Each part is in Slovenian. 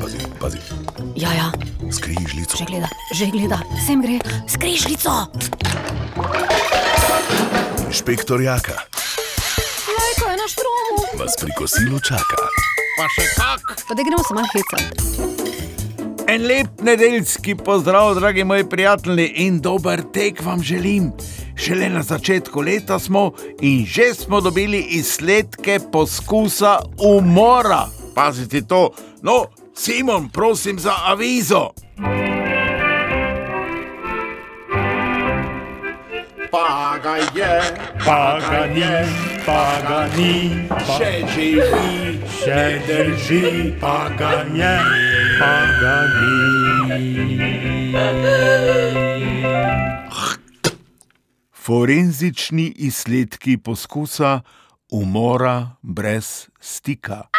Pazi, pazi, Ja, ja, skrižljico. že gleda, že gleda, sem gre, skrižljico. Inšpektor Jaka Lajko je na štromu. vas pri kosilu čaka. Pa še kak. Pa da gremo se malo hecati. En lep nedeljski pozdrav, dragi moji prijatelji, in dober tek vam želim. Šele na začetku leta smo in že smo dobili izsledke poskusa umora. Pazite to, no, Simon, prosim za avizo. Pa ga je, Pa ga ni, pa ga ni, pa še živi, še drži, pa ga je, pa ga ni. Forenzični izsledki poskusa umora brez stika.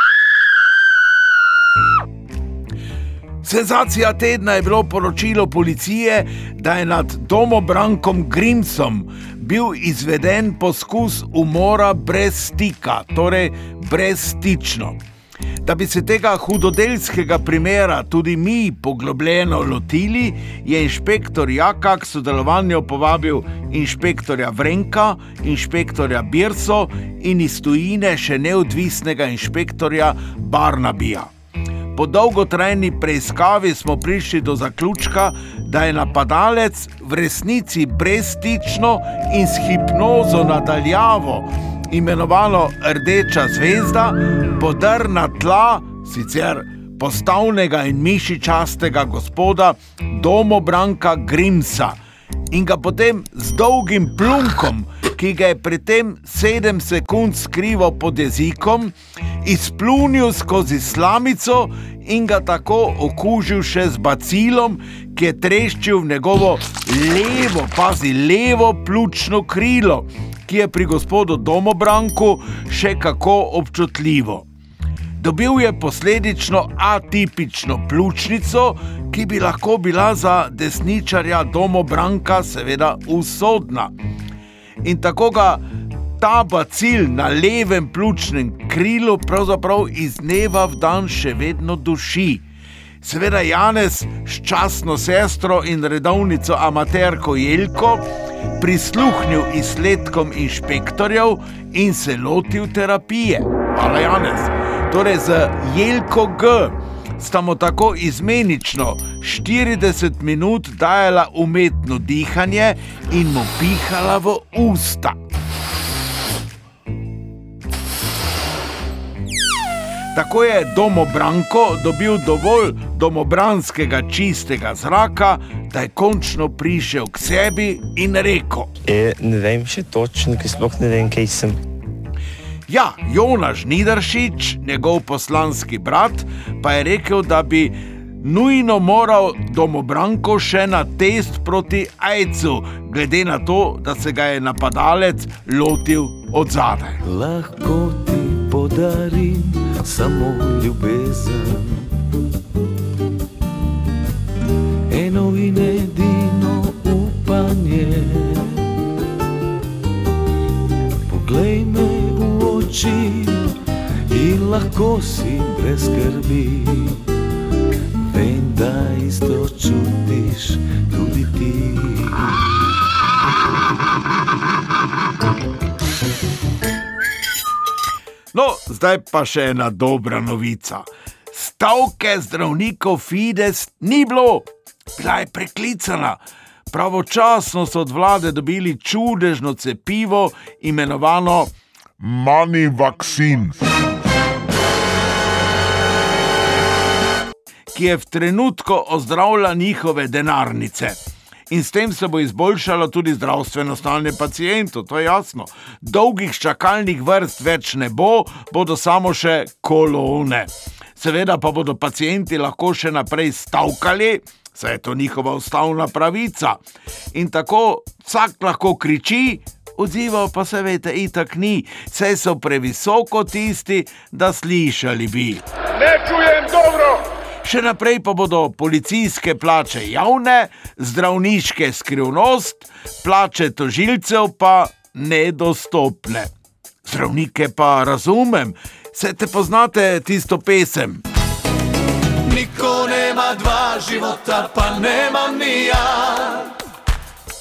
Senzacija tedna je bilo poročilo policije, da je nad domobrankom Grimsom bil izveden poskus umora brez stika, torej brezstično. Da bi se tega hudodelskega primera tudi mi poglobljeno lotili, je inšpektor Jaka k sodelovanju povabil inšpektorja Vrenka, inšpektorja Birso in iz tujine še neodvisnega inšpektorja Barnabija. Po dolgotrajni preiskavi smo prišli do zaključka, da je napadalec v resnici brezstično in s hipnozo nadaljavo, imenovano Rdeča zvezda, podr na tla, sicer postavnega in mišičastega gospoda domobranka Grimsa. In ga potem z dolgim plunkom, ki ga je pri tem sedem sekund skrival pod jezikom, izplunil skozi slamico in ga tako okužil še z bacilom, ki je treščil v njegovo levo, pazi, levo pljučno krilo, ki je pri gospodu Domobranku še kako občutljivo. Dobil je posledično atipično pljučnico, ki bi lahko bila za desničarja domobranka seveda usodna. In tako ga ta bacil na levem pljučnem krilu pravzaprav iz dneva v dan še vedno duši. Seveda Janez s časno sestro in redovnico amaterko Jelko prisluhnil izsledkom inšpektorjev in se lotil terapije. Hvala Janez. Torej z Jelko G. Sta mu tako izmenično 40 minut dajala umetno dihanje in mu pihala v usta. Tako je domobranko dobil dovolj domobranskega čistega zraka, da je končno prišel k sebi in rekel: E, ne vem še točno, ker sploh ne vem, kaj sem. Ja, Jonaš Nidaršič, njegov poslanski brat, pa je rekel, da bi nujno moral domobranko še na test proti AIDS-u, glede na to, da se ga je napadalec lotil od zadaj. Lahko ti podarim samo ljubezen. Eno in edino upanje. Lahko si brez skrbi. Vem, da isto čutiš tudi ti. No, zdaj pa še ena dobra novica. Stavke zdravnikov Fides ni bilo, bila je preklicana. Pravočasno so od vlade dobili čudežno cepivo, imenovano Money vaccine. Ki je v trenutku ozdravila njihove denarnice. In s tem se bo izboljšalo tudi zdravstveno stanje pacijentov, to je jasno. Dolgih čakalnih vrst več ne bo, bodo samo še kolone. Seveda pa bodo pacijenti lahko še naprej stavkali, saj je to njihova ustavna pravica. In tako vsak lahko kriči, odzivov pa se veste, itak ni, saj so previsoko tisti, da slišali bi. Ne čujem dobro! Še naprej pa bodo policijske plače javne, zdravniške skrivnost, plače tožilcev pa nedostopne. Zdravnike pa razumem, Se te poznate tisto pesem? Niko nema dva života, pa nemam ni ja.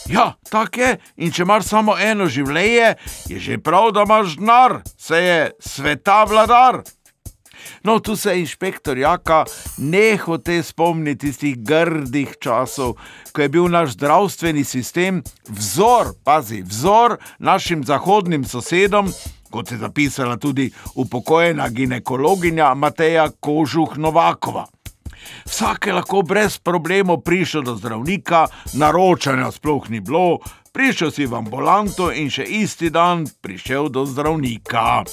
Ja, tako je. In če imaš samo eno življenje, je že prav, da imaš denar, se je sveta vladar. No, tu se inšpektor Jaka ne hoče spomniti tistih grdih časov, ko je bil naš zdravstveni sistem vzor, pazi, vzor našim zahodnim sosedom, kot je zapisala tudi upokojena ginekologinja Mateja Kožuh Novakova. Vsak je lahko brez problemov prišel do zdravnika, naročanja sploh ni bilo, prišel si v ambulanto in še isti dan prišel do zdravnika.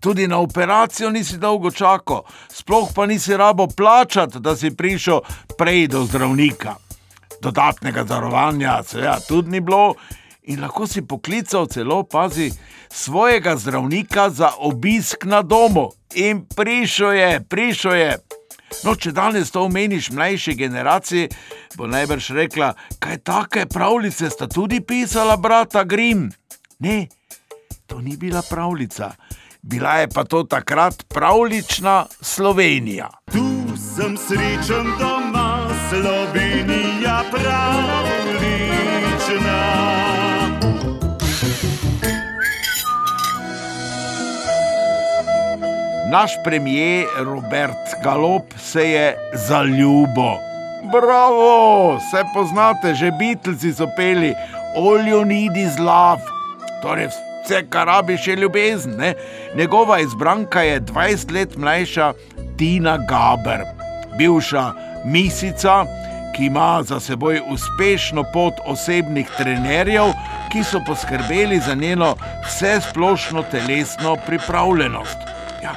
Tudi na operacijo nisi dolgo čakal, sploh pa nisi rabo plačati, da si prišel prej do zdravnika. Dodatnega zavarovanja, seveda, tudi ni bilo. In lahko si poklical celo, pazi, svojega zdravnika za obisk na domu. In prišel je, prišel je. No, če danes to omeniš mlajši generaciji, bo najbrž rekla, kaj take pravljice sta tudi pisala brata Grim. Ne, to ni bila pravljica, bila je pa to takrat pravlična Slovenija. Tu sem srečen doma, Slovenija pravlična. Naš premijer Robert Galop se je zaljubil. Bravo, se poznate, že Beatlesi so peli you need is love, torej vse, kar rabiš, je ljubezen. Ne? Njegova izbranka je 20 let mlajša Tina Gaber, bivša misica, ki ima za seboj uspešno pot osebnih trenerjev, ki so poskrbeli za njeno vsesplošno telesno pripravljenost. Ja,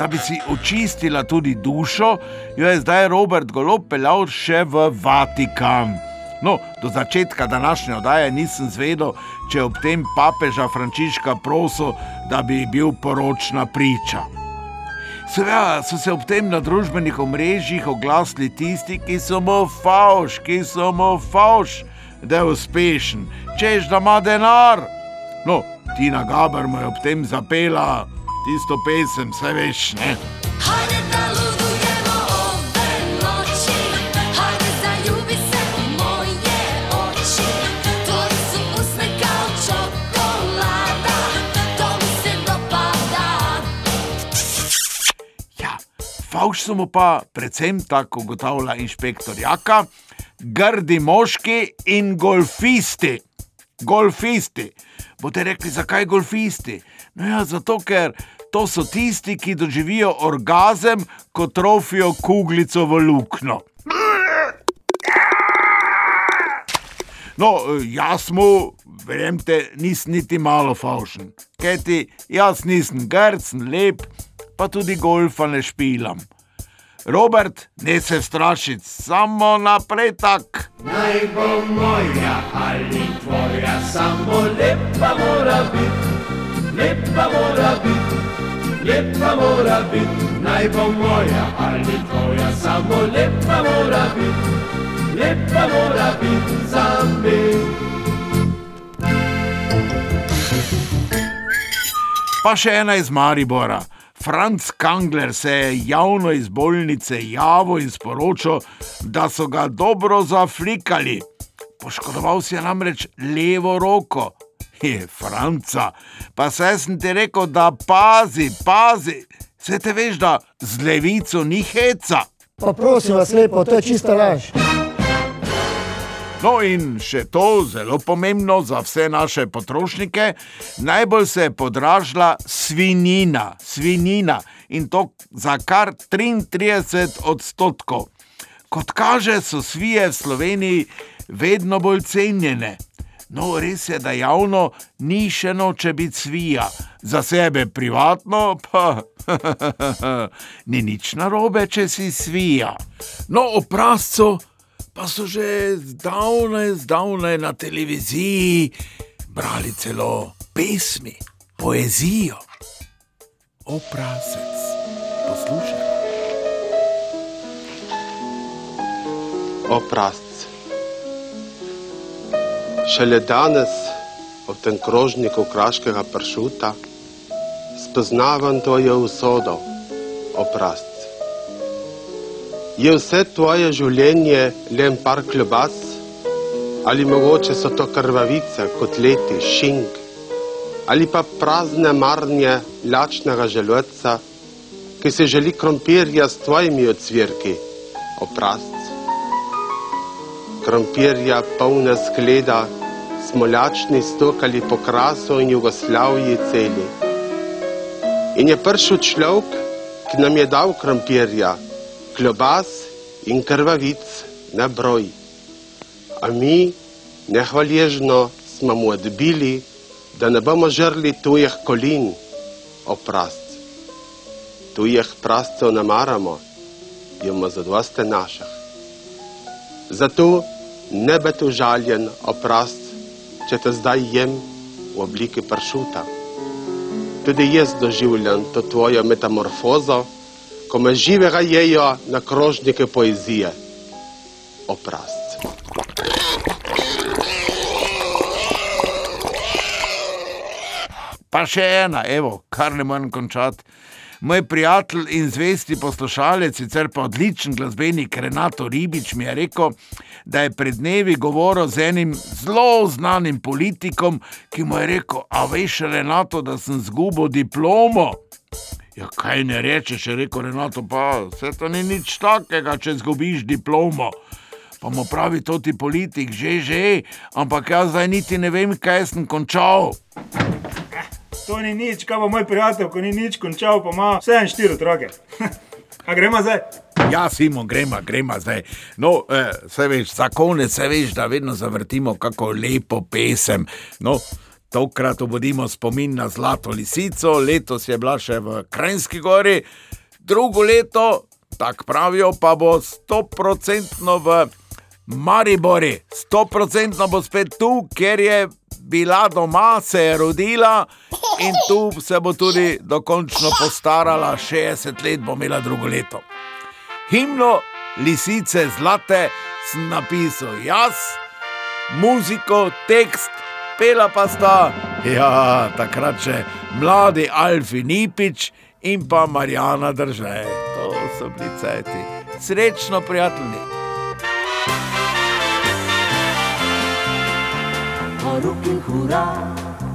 da bi si očistila tudi dušo, jo je zdaj Robert Golob peljal še v Vatikan. No, do začetka današnje oddaje nisem zvedel, če je ob tem papeža Frančiška prosil, da bi bil poročna priča. Seveda so se ob tem na družbenih omrežjih oglasili tisti, ki so mu fauš, ki so mu fauš, da je uspešen, češ da ima denar. No, Tina Gaber mu je ob tem zapela tisto pesem, vse veš, ne. Hajde da ludujemo ove noći Hajde zaljubi se u moje oči Tvoji su usne kao čokolada To mi se dopada Ja, fauš so mu pa predvsem tako ugotavlja inšpektor Jaka, grdi moški in golfisti. Golfisti. Boste rekli, zakaj golfisti? No ja, zato ker to so tisti, ki doživijo orgazem, ko trofijo kuglico v luknjo. No, jaz mu, verjemite, nisem niti malo faušen. Kajti jaz nisem grcen, lep, pa tudi golfa ne špilam. Robert, ne se strašiti, samo naprej tak. Naj bo moja ali tvoja, samo lepa mora biti, lepa mora biti, lepa mora biti. Naj bo moja ali tvoja, samo lepa mora biti, lepa mora biti za me. Pa še ena iz Maribora. Franz Kangler se je javno iz bolnice javil in sporočil, da so ga dobro zaflikali. Poškodoval si je namreč levo roko. Je Franca, pa se sem ti rekel, da pazi, pazi, se te veš, da z levico ni heca. Pa prosim vas lepo, to je čista laž. No, in še to, zelo pomembno za vse naše potrošnike, najbolj se je podražila svinjina, svinjina in to za kar 33 odstotkov. Kot kaže, so svije v Sloveniji vedno bolj cenjene. No, res je, da javno ni še noče biti svija, za sebe privatno pa ni nič narobe, če si svija. No, obrazcu pa so že zdavnaj, zdavnaj na televiziji brali celo pesmi, poezijo. Obrazec, poslušaj. Obrazc. Šele danes v tem krožniku kraškega pršuta spoznavam tvojo usodo, oprast. Je vse tvoje življenje le en par klobas, ali mogoče so to krvavice, kotleti, šink, ali pa prazne marnje lačnega želodca, ki se želi krompirja s tvojimi ocvirki, oprast. Krompirja polna skleda, smolačni stokali po krasu in Jugoslaviji celi. In je prišel človek, ki nam je dal krompirja, klobas in krvavic na broj. A mi nehvaležno smo mu odbili, da ne bomo žrli tujih kolin, oprast. Tujih prastov ne maramo, imamo zadoste naših. Zato ne biti užaljen, oprast, če te zdaj jem v obliki pršuta. Tudi jaz doživljam to tvojo metamorfozo, ko me živega jejo na krožnike poezije. Oprast. Pa še ena, evo, kar ne morem končati. Moj prijatelj in zvesti poslušalec, sicer pa odličen glasbenik Renato Ribič, mi je rekel, da je pred dnevi govoril z enim zelo znanim politikom, ki mu je rekel: A veš, Renato, da sem zgubil diplomo. Ja, kaj ne rečeš, je rekel Renato, pa vse to ni nič takega, če zgubiš diplomo. Pa mu pravi to ti politik, že, že, ampak jaz zdaj niti ne vem, kaj sem končal. To ni nič, kaj pa moj prijatelj, ko ni nič končal, pa ima vse en štiri otroke. A gremo zdaj? Ja, Simo, gremo, gremo zdaj. No, eh, se veš, za konec se veš, da vedno zavrtimo kako lepo pesem. No, tokrat obudimo spomin na Zlato lisico, letos je bila še v Krajnski gori, drugo leto, tako pravijo, pa bo stoprocentno v Maribori, stoprocentno bo spet tu, ker je bila doma, se je rodila in tu se bo tudi dokončno postarala, 60 let bo imela drugo leto. Himno lisice zlate sem napisal jaz, muziko, tekst, pela pa sta, ja, takrat še mladi Alfi Nipič in pa Marijana Držaj. To so bili cajti. Srečno, prijatelji. Ruki hura,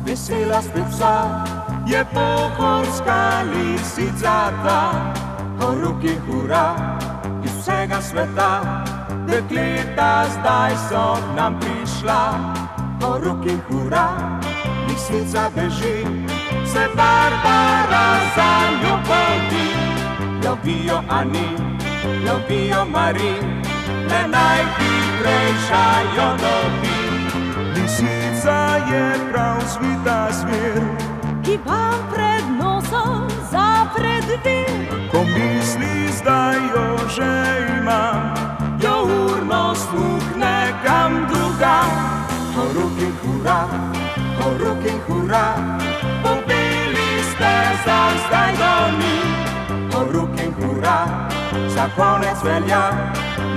vesela vsa, je pohorska lisica ta. O ruki hura, iz vsega sveta, dekleta zdaj so nam prišla. O ruki hura, lisica beži, se Barbara za njo poti. Lovijo Ani, lovijo Mari, le najhitrejša jo dobi. Lisica je prav svita zver, ki vam pred nosom zapre dve. ko misli zdaj jo že ima, jo urno smukne kam drugam. O ruki hura, o ruki hura, pobili ste za zdaj do ni. O ruki hura, za konec velja,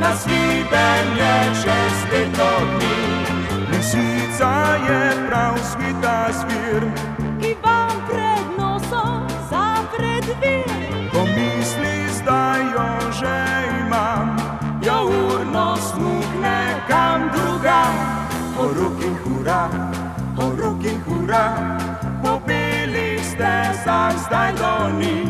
na svidenje čez leto dni. Lisica je prav svita zver, Ki vam pred nosom zapre dve. ko misli zdaj jo že ima, jo urno smukne kam drugam. O ruki hura, o ruki hura, pobili ste za zdaj do ni.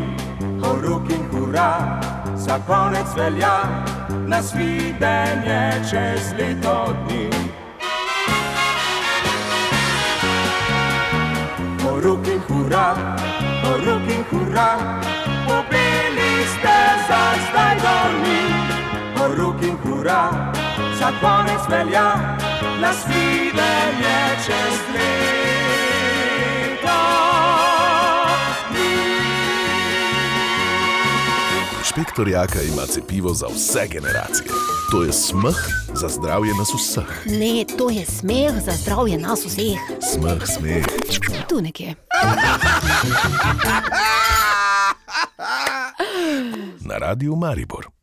O ruki hura, za konec velja, na svidenje čez leto dni. O ruki hura, o ruki hura, pobili ste za zdaj do ni. O ruki hura, za konec velja, na svidenje čez leto dni. Inšpektor Jaka ima cepivo za vse generacije. To je smeh za zdravje nas vseh. Ne, to je smeh za zdravje nas vseh. Smeh, smeh. Tu nekje. Na radiju Maribor.